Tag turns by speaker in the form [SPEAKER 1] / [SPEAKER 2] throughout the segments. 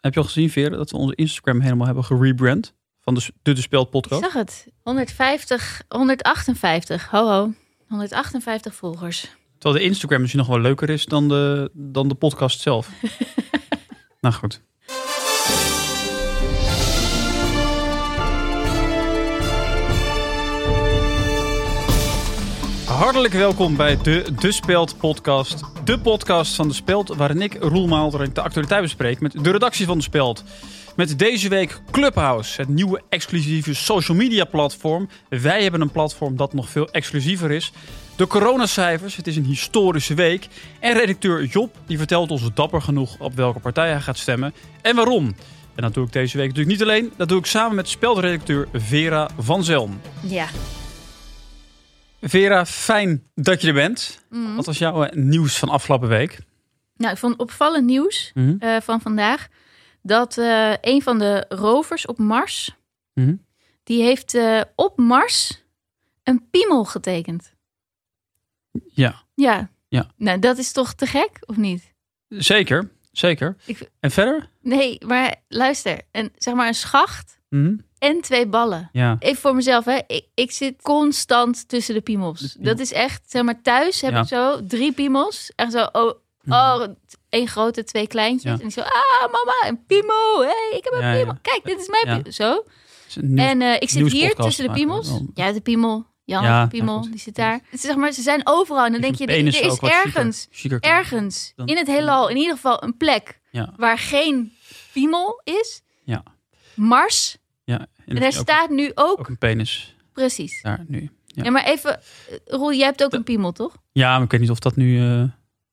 [SPEAKER 1] Heb je al gezien, Veer, dat we onze Instagram helemaal hebben gerebrand? Van de, de, de Speld
[SPEAKER 2] Ik
[SPEAKER 1] podcast?
[SPEAKER 2] zag het. 150, 158. Ho ho. 158 volgers.
[SPEAKER 1] Terwijl de Instagram misschien nog wel leuker is dan de, dan de podcast zelf. nou goed. Hartelijk welkom bij de De Speld podcast. De podcast van De Speld waarin ik, Roel Maalderink, de actualiteit bespreek met de redactie van De Speld. Met deze week Clubhouse, het nieuwe exclusieve social media platform. Wij hebben een platform dat nog veel exclusiever is. De coronacijfers, het is een historische week. En redacteur Job, die vertelt ons dapper genoeg op welke partij hij gaat stemmen en waarom. En dat doe ik deze week natuurlijk niet alleen. Dat doe ik samen met speldredacteur Vera van Zelm.
[SPEAKER 2] Ja.
[SPEAKER 1] Vera, fijn dat je er bent.
[SPEAKER 2] Mhm.
[SPEAKER 1] Wat was jouw eh, nieuws van afgelopen week?
[SPEAKER 2] Nou, ik vond opvallend nieuws
[SPEAKER 1] Mhm.
[SPEAKER 2] eh, van vandaag. Dat eh, een van de rovers op Mars,
[SPEAKER 1] Mhm.
[SPEAKER 2] die heeft op Mars een piemel getekend.
[SPEAKER 1] Ja,
[SPEAKER 2] Ja.
[SPEAKER 1] Ja.
[SPEAKER 2] Nou, dat is toch te gek, of niet?
[SPEAKER 1] zeker. Zeker.
[SPEAKER 2] Ik-
[SPEAKER 1] En verder?
[SPEAKER 2] Nee, maar luister. Een, zeg maar een schacht
[SPEAKER 1] Mhm.
[SPEAKER 2] En twee ballen.
[SPEAKER 1] Ja.
[SPEAKER 2] Even voor mezelf, hè. Ik, ik zit constant tussen de piemels.
[SPEAKER 1] De.
[SPEAKER 2] Dat is echt, zeg maar, thuis heb
[SPEAKER 1] Ja.
[SPEAKER 2] ik zo drie piemels. Echt zo, oh, oh één grote, twee kleintjes.
[SPEAKER 1] Ja.
[SPEAKER 2] En ik zo, ah, mama, een piemel. hey, ik heb een piemel. Kijk, dit is mijn piemel. Zo. En eh, ik zit hier tussen de piemels.
[SPEAKER 1] Wel.
[SPEAKER 2] Ja, de piemel. Jan,
[SPEAKER 1] Ja,
[SPEAKER 2] piemel,
[SPEAKER 1] ja,
[SPEAKER 2] die zit daar. Het zeg maar, ze zijn overal. En dan denk je, er, is
[SPEAKER 1] chiquer-
[SPEAKER 2] ergens,
[SPEAKER 1] chiquer.
[SPEAKER 2] ergens in het heelal, in ieder geval een plek
[SPEAKER 1] Ja.
[SPEAKER 2] waar geen piemel is.
[SPEAKER 1] Ja.
[SPEAKER 2] Mars.
[SPEAKER 1] Ja.
[SPEAKER 2] En
[SPEAKER 1] ook,
[SPEAKER 2] staat nu ook,
[SPEAKER 1] ook een penis
[SPEAKER 2] precies.
[SPEAKER 1] daar nu. Ja.
[SPEAKER 2] Ja. maar even, eh, Roel, jij hebt ook een piemel, toch?
[SPEAKER 1] Ja, maar ik weet niet of dat nu eh,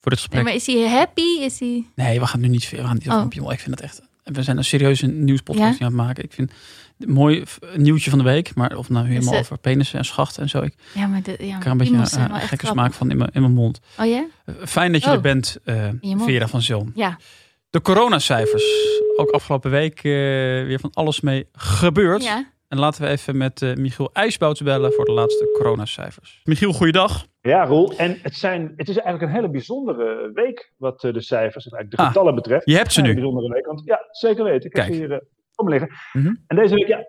[SPEAKER 1] voor dit gesprek...
[SPEAKER 2] Nee, maar is hij happy? Is hij...
[SPEAKER 1] Nee, we gaan nu niet veel. Gaan niet over
[SPEAKER 2] Oh.
[SPEAKER 1] een piemel. Ik vind het echt. We zijn een serieuze nieuwspodcast
[SPEAKER 2] Ja?
[SPEAKER 1] aan het maken. Ik vind het een mooi f- nieuwtje van de week. Maar of nou helemaal
[SPEAKER 2] het-
[SPEAKER 1] over penissen en schachten en zo. Ik
[SPEAKER 2] Ja, maar de, ja,
[SPEAKER 1] krijg een beetje een, een gekke smaak van in mijn, in mijn mond.
[SPEAKER 2] Oh ja?
[SPEAKER 1] Eh, fijn dat je
[SPEAKER 2] Oh.
[SPEAKER 1] er bent, eh,
[SPEAKER 2] je mond.
[SPEAKER 1] Vera van Zilm.
[SPEAKER 2] Ja.
[SPEAKER 1] De coronacijfers. Ook afgelopen week eh, weer van alles mee gebeurd.
[SPEAKER 2] ja.
[SPEAKER 1] En laten we even met eh, Michiel IJsbouts bellen voor de laatste coronacijfers. Michiel, goeiedag.
[SPEAKER 3] Ja, Roel. En het, zijn, het is eigenlijk een hele bijzondere week wat eh, de cijfers en eigenlijk de
[SPEAKER 1] Ah,
[SPEAKER 3] getallen betreft.
[SPEAKER 1] Je hebt ze
[SPEAKER 3] Een
[SPEAKER 1] nu.
[SPEAKER 3] bijzondere week. Want, ja, zeker weten. Ik
[SPEAKER 1] Kijk.
[SPEAKER 3] heb ze hier me liggen.
[SPEAKER 1] Mhm.
[SPEAKER 3] En deze week, ja,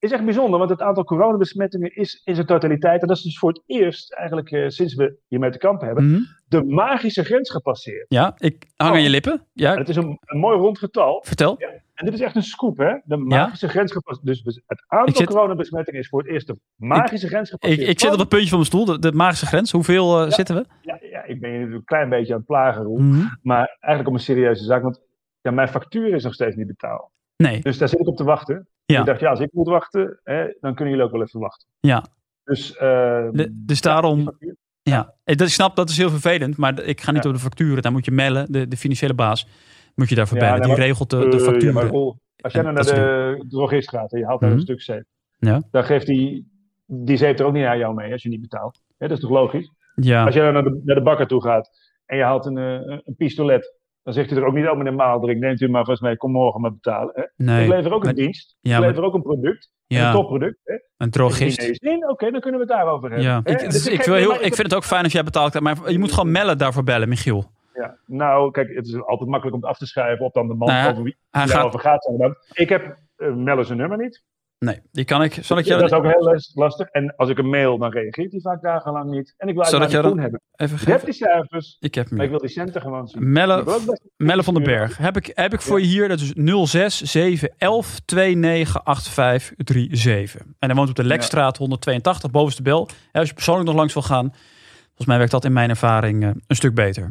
[SPEAKER 3] is echt bijzonder. Want het aantal coronabesmettingen is in zijn totaliteit. En dat is dus voor het eerst eigenlijk eh, sinds we hiermee te kampen hebben.
[SPEAKER 1] Mhm.
[SPEAKER 3] De magische grens gepasseerd.
[SPEAKER 1] Ja, ik hang aan
[SPEAKER 3] Oh.
[SPEAKER 1] je lippen.
[SPEAKER 3] En
[SPEAKER 1] Ja,
[SPEAKER 3] het is een, een mooi rond getal.
[SPEAKER 1] vertel.
[SPEAKER 3] En dit is echt een scoop, hè? De magische grens gepasseerd. Dus het aantal
[SPEAKER 1] zit-
[SPEAKER 3] coronabesmettingen is voor het eerst de magische grens gepasseerd.
[SPEAKER 1] ik zit op het puntje van mijn stoel, de, de magische grens. Hoeveel eh,
[SPEAKER 3] Ja.
[SPEAKER 1] zitten we?
[SPEAKER 3] Ja, ja, ik ben je natuurlijk een klein beetje aan het plagen, Roel.
[SPEAKER 1] Mhm.
[SPEAKER 3] Maar eigenlijk om een serieuze zaak, want ja, mijn factuur is nog steeds niet betaald.
[SPEAKER 1] Nee,
[SPEAKER 3] Dus daar zit ik op te wachten.
[SPEAKER 1] Ja.
[SPEAKER 3] Ik dacht, ja, als ik moet wachten, hè, dan kunnen jullie ook wel even wachten.
[SPEAKER 1] ja.
[SPEAKER 3] Dus, eh,
[SPEAKER 1] De- dus daarom, ja. Ik, dat, ik snap, dat is heel vervelend. Maar ik ga niet
[SPEAKER 3] Ja.
[SPEAKER 1] op de facturen. Daar moet je mailen, de, de financiële baas. Moet je daarvoor
[SPEAKER 3] Ja,
[SPEAKER 1] bellen.
[SPEAKER 3] nee,
[SPEAKER 1] Die regelt de, de
[SPEAKER 3] Eh, ja,
[SPEAKER 1] facturen.
[SPEAKER 3] maar als jij nou naar de drogist gaat en je haalt daar
[SPEAKER 1] Mhm.
[SPEAKER 3] een stuk zeep,
[SPEAKER 1] Ja.
[SPEAKER 3] dan geeft die, die zeep er ook niet aan jou mee als je niet betaalt. Dat is toch logisch?
[SPEAKER 1] ja.
[SPEAKER 3] Als jij dan naar de, naar de bakker toe gaat en je haalt een, eh, een, een pistolet, dan zegt hij er ook niet, oh meneer Maaldrik, neemt u maar vast mee, kom morgen maar betalen. Hè?
[SPEAKER 1] nee.
[SPEAKER 3] Ik lever ook een
[SPEAKER 1] maar-
[SPEAKER 3] dienst,
[SPEAKER 1] Ja,
[SPEAKER 3] ik lever ook een product, een
[SPEAKER 1] ja,
[SPEAKER 3] topproduct. Hè?
[SPEAKER 1] een drogist.
[SPEAKER 3] Oké, dan kunnen we het daarover hebben.
[SPEAKER 1] Ja.
[SPEAKER 3] Hè?
[SPEAKER 1] Ik,
[SPEAKER 3] Dus
[SPEAKER 1] ik,
[SPEAKER 3] geef
[SPEAKER 1] wil heel, ik vind het ook fijn als jij betaalt. Maar je moet gewoon Melle daarvoor bellen, Michiel.
[SPEAKER 3] Ja, nou, kijk, het is altijd makkelijk om het af te schrijven op dan de man
[SPEAKER 1] Nou ja,
[SPEAKER 3] over wie het
[SPEAKER 1] gaat,
[SPEAKER 3] over. Ik heb uh, Melle zijn nummer niet.
[SPEAKER 1] Nee, die kan ik. Zal ik
[SPEAKER 3] dat is ook heel last- lastig. En als ik een mail, dan reageert hij vaak dagenlang niet. En ik wil
[SPEAKER 1] ik
[SPEAKER 3] eigenlijk
[SPEAKER 1] jou
[SPEAKER 3] Koen
[SPEAKER 1] dan-
[SPEAKER 3] hebben.
[SPEAKER 1] even
[SPEAKER 3] Ik heb die cijfers,
[SPEAKER 1] Ik heb
[SPEAKER 3] maar ik wil die centen gewoon zien. Ik
[SPEAKER 1] Melle,
[SPEAKER 3] best-
[SPEAKER 1] Melle van den Berg. Heb ik, heb ik voor je hier. Dat is 06 7 11 29 85 37. En hij woont op de Lekstraat 182, bovenste bel. Als je persoonlijk nog langs wil gaan. Volgens mij werkt dat in mijn ervaring eh, een stuk beter.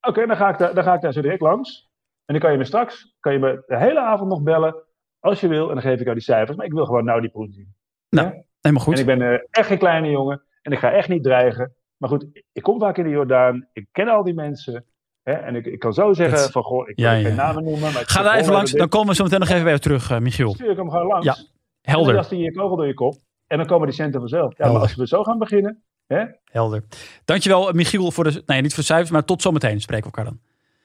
[SPEAKER 3] Oké, dan, ga ik daar- dan ga ik daar zo direct langs. En dan kan je me straks, kan je me de hele avond nog bellen, als je wil. En dan geef ik jou die cijfers. Maar ik wil gewoon nou die proef zien.
[SPEAKER 1] Helemaal
[SPEAKER 3] En
[SPEAKER 1] goed.
[SPEAKER 3] ik ben eh, echt geen kleine jongen. En ik ga echt niet dreigen. Maar goed, ik- kom vaak in de Jordaan. Ik ken al die mensen. Hè, en ik, ik kan zo zeggen van, goh, ik
[SPEAKER 1] Ja,
[SPEAKER 3] geen namen noemen. Maar
[SPEAKER 1] Ga daar even langs. Dan komen we zo meteen nog even bij je terug, eh, Michiel.
[SPEAKER 3] stuur ik hem gewoon langs.
[SPEAKER 1] Ja,
[SPEAKER 3] En dan
[SPEAKER 1] Helder.
[SPEAKER 3] jast hij je kogel door je kop. En dan komen die centen vanzelf. Ja, maar als we zo gaan beginnen. Hè?
[SPEAKER 1] Helder. Dankjewel, Michiel, voor de. Nee, niet voor de cijfers, maar tot zometeen. Spreken we elkaar dan.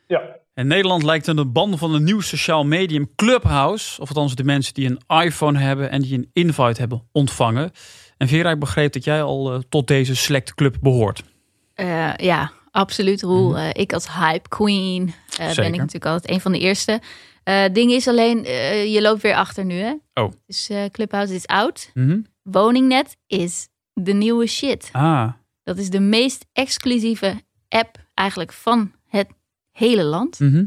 [SPEAKER 3] Ja,
[SPEAKER 1] En Nederland lijkt aan de banden van een nieuw sociaal medium Clubhouse. Of althans de mensen die een iPhone hebben en die een invite hebben ontvangen. En Vera, ik begreep dat jij al eh, tot deze select club behoort.
[SPEAKER 2] Eh, ja, absoluut, Roel.
[SPEAKER 1] Mhm.
[SPEAKER 2] Eh, ik als hype queen ben ik natuurlijk altijd een van de eerste. Eh ding is alleen, eh, je loopt weer achter nu, hè?
[SPEAKER 1] Oh.
[SPEAKER 2] Dus eh Clubhouse is oud.
[SPEAKER 1] Mhm.
[SPEAKER 2] Woningnet is de nieuwe shit.
[SPEAKER 1] Ah,
[SPEAKER 2] Dat is de meest exclusieve app eigenlijk van hele land.
[SPEAKER 1] mhm.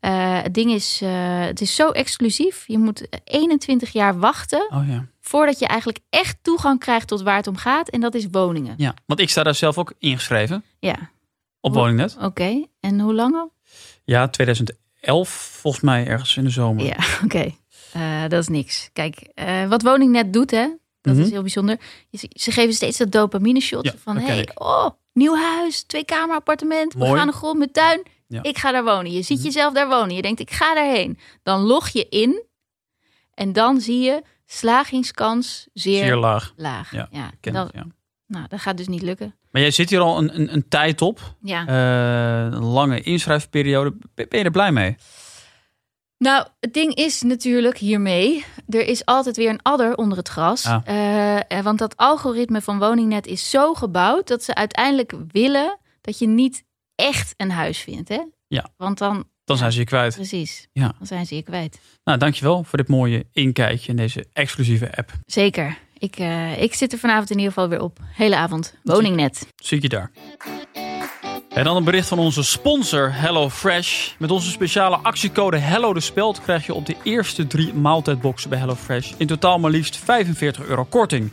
[SPEAKER 2] Eh, het ding is, eh, het is zo exclusief. Je moet 21 jaar wachten
[SPEAKER 1] oh ja.
[SPEAKER 2] voordat je eigenlijk echt toegang krijgt tot waar het om gaat. En dat is woningen.
[SPEAKER 1] Ja, want ik sta daar zelf ook ingeschreven
[SPEAKER 2] Ja,
[SPEAKER 1] op Woningnet.
[SPEAKER 2] oké. En hoe lang al?
[SPEAKER 1] Ja, 2011 volgens mij ergens in de zomer.
[SPEAKER 2] Ja, oké. Eh, dat is niks. Kijk, wat Woningnet doet, hè, dat
[SPEAKER 1] Mhm.
[SPEAKER 2] is heel bijzonder. Ze geven steeds dat dopamine shot
[SPEAKER 1] Ja,
[SPEAKER 2] van, hey, oh, nieuw huis, twee kamer appartement,
[SPEAKER 1] Mooi.
[SPEAKER 2] we gaan een grond met tuin.
[SPEAKER 1] Ja.
[SPEAKER 2] Ik ga daar wonen. Je ziet
[SPEAKER 1] Mhm.
[SPEAKER 2] jezelf daar wonen. Je denkt, ik ga daarheen. Dan log je in en dan zie je slagingskans zeer,
[SPEAKER 1] Zeer laag.
[SPEAKER 2] laag.
[SPEAKER 1] Ja,
[SPEAKER 2] dat,
[SPEAKER 1] ja.
[SPEAKER 2] Nou, dat gaat dus niet lukken.
[SPEAKER 1] Maar jij zit hier al een, een, een tijd op.
[SPEAKER 2] Ja.
[SPEAKER 1] Eh, een lange inschrijfperiode. Ben je er blij mee?
[SPEAKER 2] Nou, het ding is natuurlijk hiermee, er is altijd weer een adder onder het gras.
[SPEAKER 1] Ah.
[SPEAKER 2] Eh, eh, want dat algoritme van Woningnet is zo gebouwd dat ze uiteindelijk willen dat je niet echt een huis vindt. Hè?
[SPEAKER 1] Ja.
[SPEAKER 2] Want dan,
[SPEAKER 1] Dan zijn ze je kwijt.
[SPEAKER 2] precies,
[SPEAKER 1] Ja.
[SPEAKER 2] dan zijn ze je kwijt.
[SPEAKER 1] Nou, dankjewel voor dit mooie inkijkje in deze exclusieve app.
[SPEAKER 2] Zeker. Ik, eh, ik zit er vanavond in ieder geval weer op. Hele avond. Woningnet.
[SPEAKER 1] Zie ik je daar. En dan een bericht van onze sponsor HelloFresh. Met onze speciale actiecode Hello de Speld krijg je op de eerste drie maaltijdboxen bij HelloFresh in totaal maar liefst 45 euro korting.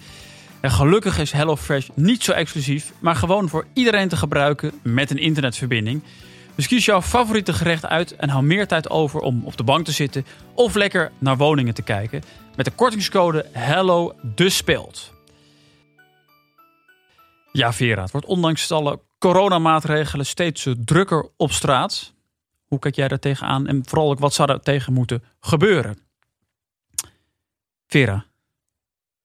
[SPEAKER 1] En gelukkig is HelloFresh niet zo exclusief, maar gewoon voor iedereen te gebruiken met een internetverbinding. Dus kies jouw favoriete gerecht uit en hou meer tijd over om op de bank te zitten of lekker naar woningen te kijken met de kortingscode Hello de Speld. Ja, Vera, het wordt ondanks alle coronamaatregelen steeds drukker op straat. Hoe kijk jij daar tegenaan en vooral ook wat zou er tegen moeten gebeuren? Vera,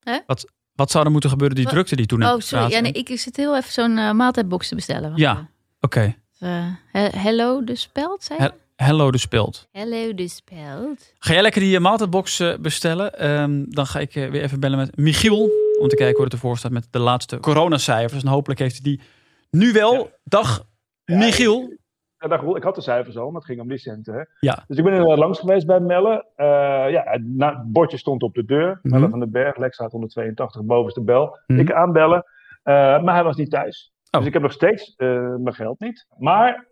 [SPEAKER 2] Hè?
[SPEAKER 1] wat, wat zou er moeten gebeuren die
[SPEAKER 2] Wat?
[SPEAKER 1] drukte die toen
[SPEAKER 2] Oh,
[SPEAKER 1] op straat
[SPEAKER 2] sorry. Ja, nee, ik zit heel even zo'n eh, maaltijdbox te bestellen. Wacht
[SPEAKER 1] Ja.
[SPEAKER 2] even.
[SPEAKER 1] Oké,
[SPEAKER 2] Eh, he- hello de speld, zei je?
[SPEAKER 1] Hello de Speld.
[SPEAKER 2] Hello de speld.
[SPEAKER 1] Ga jij lekker die eh, maaltijdbox eh, bestellen? Ehm, dan ga ik eh, weer even bellen met Michiel. Om te kijken hoe het ervoor staat met de laatste coronacijfers. En hopelijk heeft hij die nu wel.
[SPEAKER 3] Ja.
[SPEAKER 1] Dag Michiel.
[SPEAKER 3] Ja, dag Roel. ik had de cijfers al, maar het ging om licensen. Hè?
[SPEAKER 1] Ja.
[SPEAKER 3] Dus ik ben er langs geweest bij Melle. Eh, ja, het na- het bordje stond op de deur.
[SPEAKER 1] Mhm.
[SPEAKER 3] Melle van den Berg, Lekstraat 182, bovenste bel.
[SPEAKER 1] Mhm.
[SPEAKER 3] Ik aanbellen, eh, maar hij was niet thuis.
[SPEAKER 1] Oh.
[SPEAKER 3] Dus ik heb nog steeds eh, mijn geld niet. Maar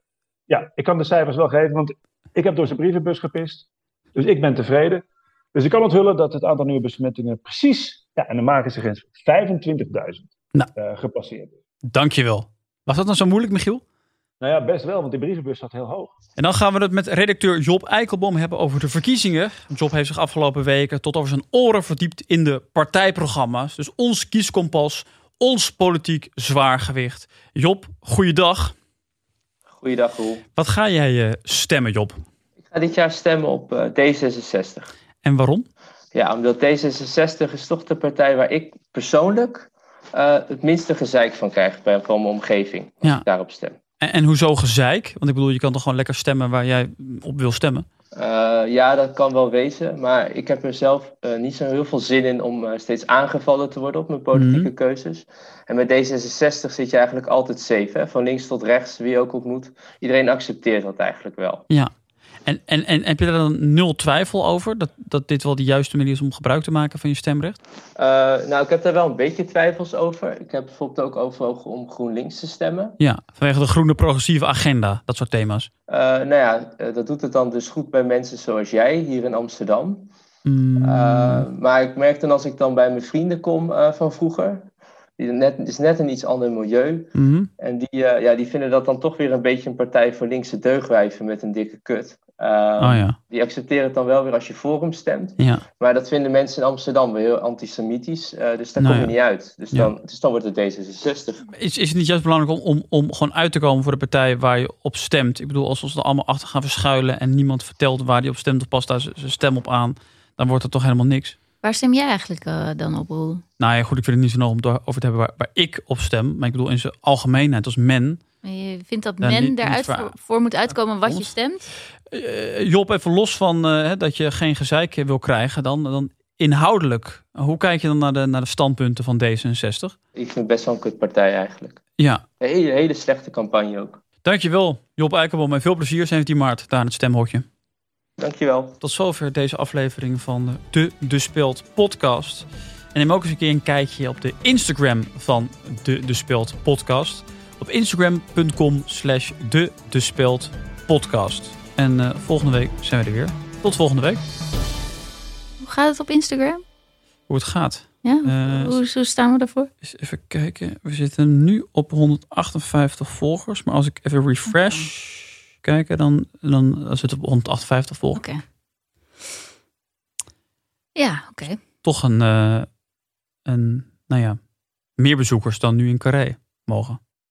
[SPEAKER 3] ja, ik kan de cijfers wel geven, want ik heb door zijn brievenbus gepist. Dus ik ben tevreden. Dus ik kan onthullen dat het aantal nieuwe besmettingen precies, ja, en dan maken ze grens 25.000
[SPEAKER 1] Nou.
[SPEAKER 3] eh, gepasseerd. is.
[SPEAKER 1] Dankjewel. Was dat nou zo moeilijk, Michiel?
[SPEAKER 3] Nou ja, best wel, want die brievenbus zat heel hoog.
[SPEAKER 1] En dan gaan we het met redacteur Job Eikelboom hebben over de verkiezingen. Job heeft zich afgelopen weken tot over zijn oren verdiept in de partijprogramma's. Dus ons kieskompas, ons politiek zwaargewicht. Job, goeiedag.
[SPEAKER 4] Goeiedag Roel.
[SPEAKER 1] Wat ga jij eh, stemmen, Job?
[SPEAKER 4] Ik ga dit jaar stemmen op eh, D66.
[SPEAKER 1] En waarom?
[SPEAKER 4] Ja, omdat D66 is toch de partij waar ik persoonlijk eh, het minste gezeik van krijg bij, van mijn omgeving. Als
[SPEAKER 1] Ja.
[SPEAKER 4] ik daarop stem.
[SPEAKER 1] En, en hoezo gezeik? Want ik bedoel, je kan toch gewoon lekker stemmen waar jij op wil stemmen?
[SPEAKER 4] Eh, ja, dat kan wel wezen. Maar ik heb er zelf eh, niet zo heel veel zin in om steeds aangevallen te worden op mijn politieke
[SPEAKER 1] Mhm.
[SPEAKER 4] keuzes. En met D66 zit je eigenlijk altijd safe. Hè? Van links tot rechts, wie je ook ontmoet. Iedereen accepteert dat eigenlijk wel.
[SPEAKER 1] Ja. En, en, en heb je daar dan nul twijfel over? Dat, dat dit wel de juiste manier is om gebruik te maken van je stemrecht?
[SPEAKER 4] Eh, nou, ik heb daar wel een beetje twijfels over. Ik heb bijvoorbeeld ook overwogen om GroenLinks te stemmen.
[SPEAKER 1] Ja, vanwege de groene progressieve agenda, dat soort thema's.
[SPEAKER 4] Eh, nou ja, eh, dat doet het dan dus goed bij mensen zoals jij hier in Amsterdam.
[SPEAKER 1] Mm,
[SPEAKER 4] maar ik merk dan als ik dan bij mijn vrienden kom van vroeger. Die net, is net een iets ander milieu.
[SPEAKER 1] mhm.
[SPEAKER 4] En die, ja, die vinden dat dan toch weer een beetje een partij voor linkse deugwijven met een dikke kut. Eh,
[SPEAKER 1] Oh ja,
[SPEAKER 4] Die accepteren het dan wel weer als je voor hem stemt.
[SPEAKER 1] ja.
[SPEAKER 4] Maar dat vinden mensen in Amsterdam weer heel antisemitisch. eh, dus daar
[SPEAKER 1] Nou
[SPEAKER 4] kom je
[SPEAKER 1] ja.
[SPEAKER 4] niet uit. Dus
[SPEAKER 1] Ja.
[SPEAKER 4] dan, dus dan wordt het D66.
[SPEAKER 1] Is, is het niet juist belangrijk om, om, om gewoon uit te komen voor de partij waar je op stemt? Ik bedoel, als we ons er allemaal achter gaan verschuilen en niemand vertelt waar die op stemt of past daar zijn stem op aan, dan wordt het toch helemaal niks.
[SPEAKER 2] Waar stem jij eigenlijk eh, dan op, Roel?
[SPEAKER 1] Nou ja, goed, ik vind het niet zo nodig om het over te hebben waar, waar ik op stem. Maar ik bedoel in zijn algemeenheid als men.
[SPEAKER 2] Je vindt dat men daaruit voor, voor moet uitkomen wat je stemt?
[SPEAKER 1] Eh, Job, even los van eh, dat je geen gezeik wil krijgen, dan, dan inhoudelijk. Hoe kijk je dan naar de, naar de standpunten van D66?
[SPEAKER 4] Ik vind het best wel een kutpartij eigenlijk.
[SPEAKER 1] Ja,
[SPEAKER 4] Een hele, hele slechte campagne ook.
[SPEAKER 1] dankjewel Job Eikelboom en veel plezier 17 maart daar in het stemhokje.
[SPEAKER 4] Dankjewel.
[SPEAKER 1] Tot zover deze aflevering van de De Speelt podcast. En neem ook eens een keer een kijkje op de Instagram van de De Speelt podcast. Op instagram.com slash de De Speelt podcast. En uh, volgende week zijn we er weer. Tot volgende week.
[SPEAKER 2] Hoe gaat het op Instagram?
[SPEAKER 1] Hoe het gaat.
[SPEAKER 2] Ja, uh, hoe, hoe, staan we daarvoor?
[SPEAKER 1] Eens even kijken. We zitten nu op 158 volgers. Maar als ik even refresh okay. kijken, dan, dan, zit het op 158 volgers.
[SPEAKER 2] Okay. Ja, oké. Okay.
[SPEAKER 1] Toch een, uh, een, nou ja, meer bezoekers dan nu in Carré mogen.